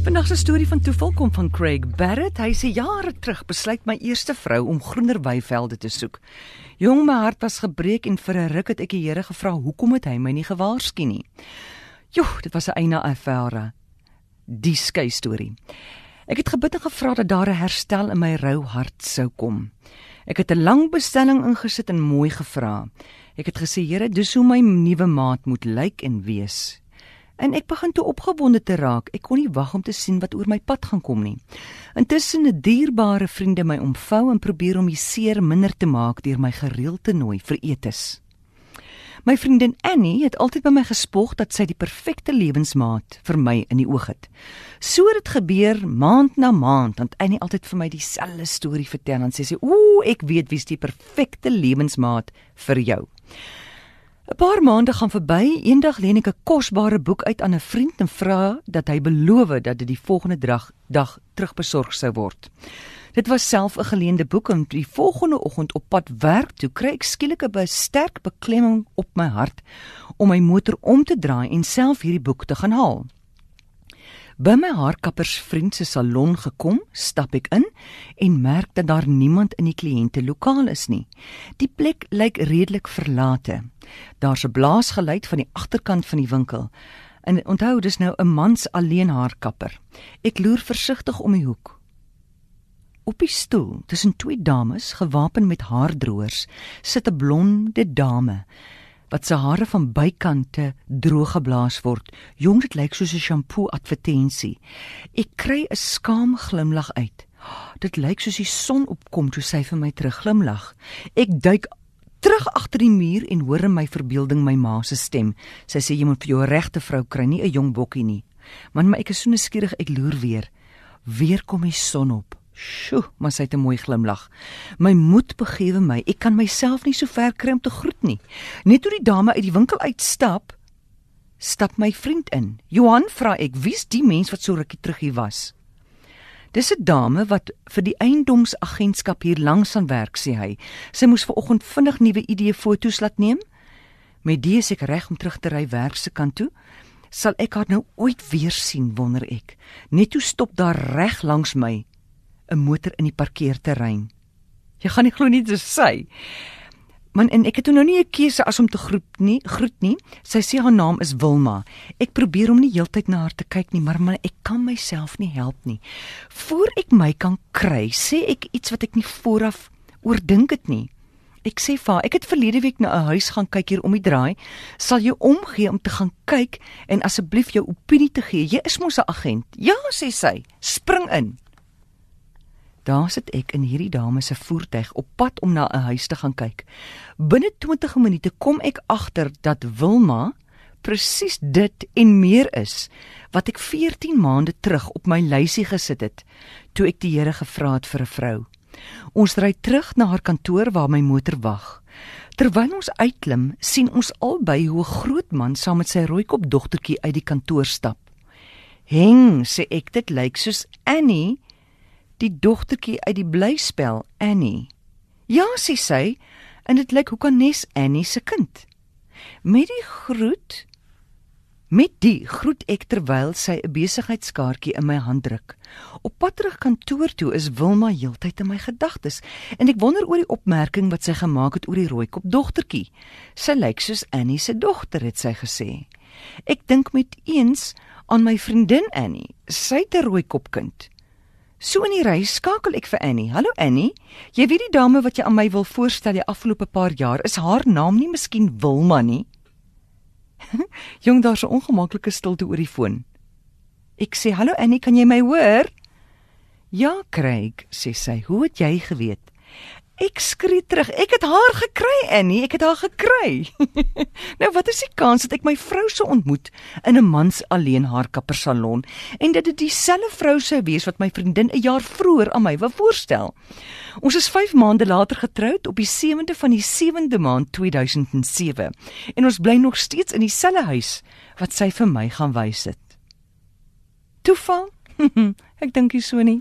Vandag se storie van toeval kom van Craig Barrett. Hy sê jare terug besluit my eerste vrou om groener weivelde te soek. Jong, my hart was gebreek en vir 'n ruk het ek die Here gevra hoekom het hy my nie gewaarsku nie. Joh, dit was 'n eina affære. Die skei storie. Ek het gebid en gevra dat daar 'n herstel in my rou hart sou kom. Ek het 'n lang bestelling ingesit en mooi gevra. Ek het gesê, Here, dis hoe my nuwe maat moet lyk en wees. En ek begin toe opgewonde te raak. Ek kon nie wag om te sien wat oor my pad gaan kom nie. Intussen 'n dierbare vriende my omvou en probeer om die seer minder te maak deur my gereeld te nooi vir etes. My vriendin Annie het altyd by my gespog dat sy die perfekte lewensmaat vir my in die oog het. So het dit gebeur maand na maand, want Annie altyd vir my dieselfde storie vertel en sê sy: "Ooh, ek weet wie's die perfekte lewensmaat vir jou." 'n Paar maande gaan verby. Eendag leen ek 'n kosbare boek uit aan 'n vriend en vra dat hy beloof dat dit die volgende dag dag terugbesorg sou word. Dit was self 'n geleende boek en die volgende oggend op pad werk toe kry ek skielik 'n sterk beklemming op my hart om my motor om te draai en self hierdie boek te gaan haal. By my haarkappersvriend se salon gekom, stap ek in en merk dat daar niemand in die kliëntelokaal is nie. Die plek lyk redelik verlate. Daar's 'n blaasgeluid van die agterkant van die winkel. En onthou, dis nou 'n mans alleen haarkapper. Ek loer versigtig om die hoek. Op die stoel tussen twee dames gewapen met haardroërs sit 'n blonde dame wat se hare van bykante droog geblaas word. Jong, dit lyk soos 'n shampoo advertensie. Ek kry 'n skaam glimlag uit. Dit lyk soos die son opkom toe sy vir my terugglimlag. Ek duik terug agter die muur en hoor in my verbeelding my ma se stem. Sy sê jy moet vir jou regte vrou kry, nie 'n jong bokkie nie. Man, maar ek is so nuuskierig, ek loer weer. Weer kom die son op. Sjoe, maar sy het 'n mooi glimlag. My moed begewe my. Ek kan myself nie so ver kry om te groet nie. Net toe die dame uit die winkel uitstap, stap my vriend in. Johan vra ek, "Wie's die mens wat so rukkie terug hier was?" Dis 'n dame wat vir die eiendomsagentskap hier langs aan werk, sê hy. Sy moes ver oggend vinnig nuwe ID foto's laat neem. Met die is ek reg om terug te ry werk se kant toe. Sal ek haar nou ooit weer sien, wonder ek. Net toe stop daar reg langs my 'n motor in die parkeerterrein. Jy gaan nie glo nie dis sy. Man en ek het nou nie 'n keuse as om te groet nie, groet nie. Sy sê haar naam is Wilma. Ek probeer om nie heeltyd na haar te kyk nie, maar man, ek kan myself nie help nie. Voor ek my kan kry, sê ek iets wat ek nie vooraf oordink het nie. Ek sê vir haar, ek het verlede week na 'n huis gaan kyk hier om die draai. Sal jy omgee om te gaan kyk en asseblief jou opinie te gee? Jy is mos 'n agent. Ja, sê sy. Spring in. Daar sit ek in hierdie dame se voertuig op pad om na 'n huis te gaan kyk. Binne 20 minute kom ek agter dat Wilma presies dit en meer is wat ek 14 maande terug op my lysie gesit het toe ek die Here gevra het vir 'n vrou. Ons ry terug na haar kantoor waar my motor wag. Terwyl ons uitklim, sien ons albei hoe 'n groot man saam met sy rooikop dogtertjie uit die kantoor stap. "Heng," sê ek, "dit lyk soos Annie." Die dogtertjie uit die blyspel Annie. Ja, sê sy, en dit lyk hoe kan Nes Annie se kind. Met die groet met die groet ek terwyl sy 'n besigheidskaartjie in my hand druk. Op pad terug kantoor toe is Wilma heeltyd in my gedagtes en ek wonder oor die opmerking wat sy gemaak het oor die rooikop dogtertjie. Sy lyk soos Annie se dogter het sy gesê. Ek dink met eens aan my vriendin Annie. Sy het 'n rooikop kind. So in die ry skakel ek vir Annie. Hallo Annie. Jy weet die dame wat jy aan my wil voorstel die afgelope paar jaar, is haar naam nie miskien Wilma nie? Jong, daar's 'n ongemaklike stilte oor die foon. Ek sê, "Hallo Annie, kan jy my hoor?" "Ja, Craig," sê sy. "Hoe het jy geweet?" Ek skree terug. Ek het haar gekry, Annie. Ek het haar gekry. nou, wat is die kans dat ek my vrou sou ontmoet in 'n mans alleen haarkappersalon en dat dit dieselfde vrou sou wees wat my vriendin 'n jaar vroeër aan my wou voorstel? Ons is 5 maande later getroud op die 7de van die 7de maand 2007 en ons bly nog steeds in dieselfde huis wat sy vir my gaan wys het. Toeval? ek dink nie so nie.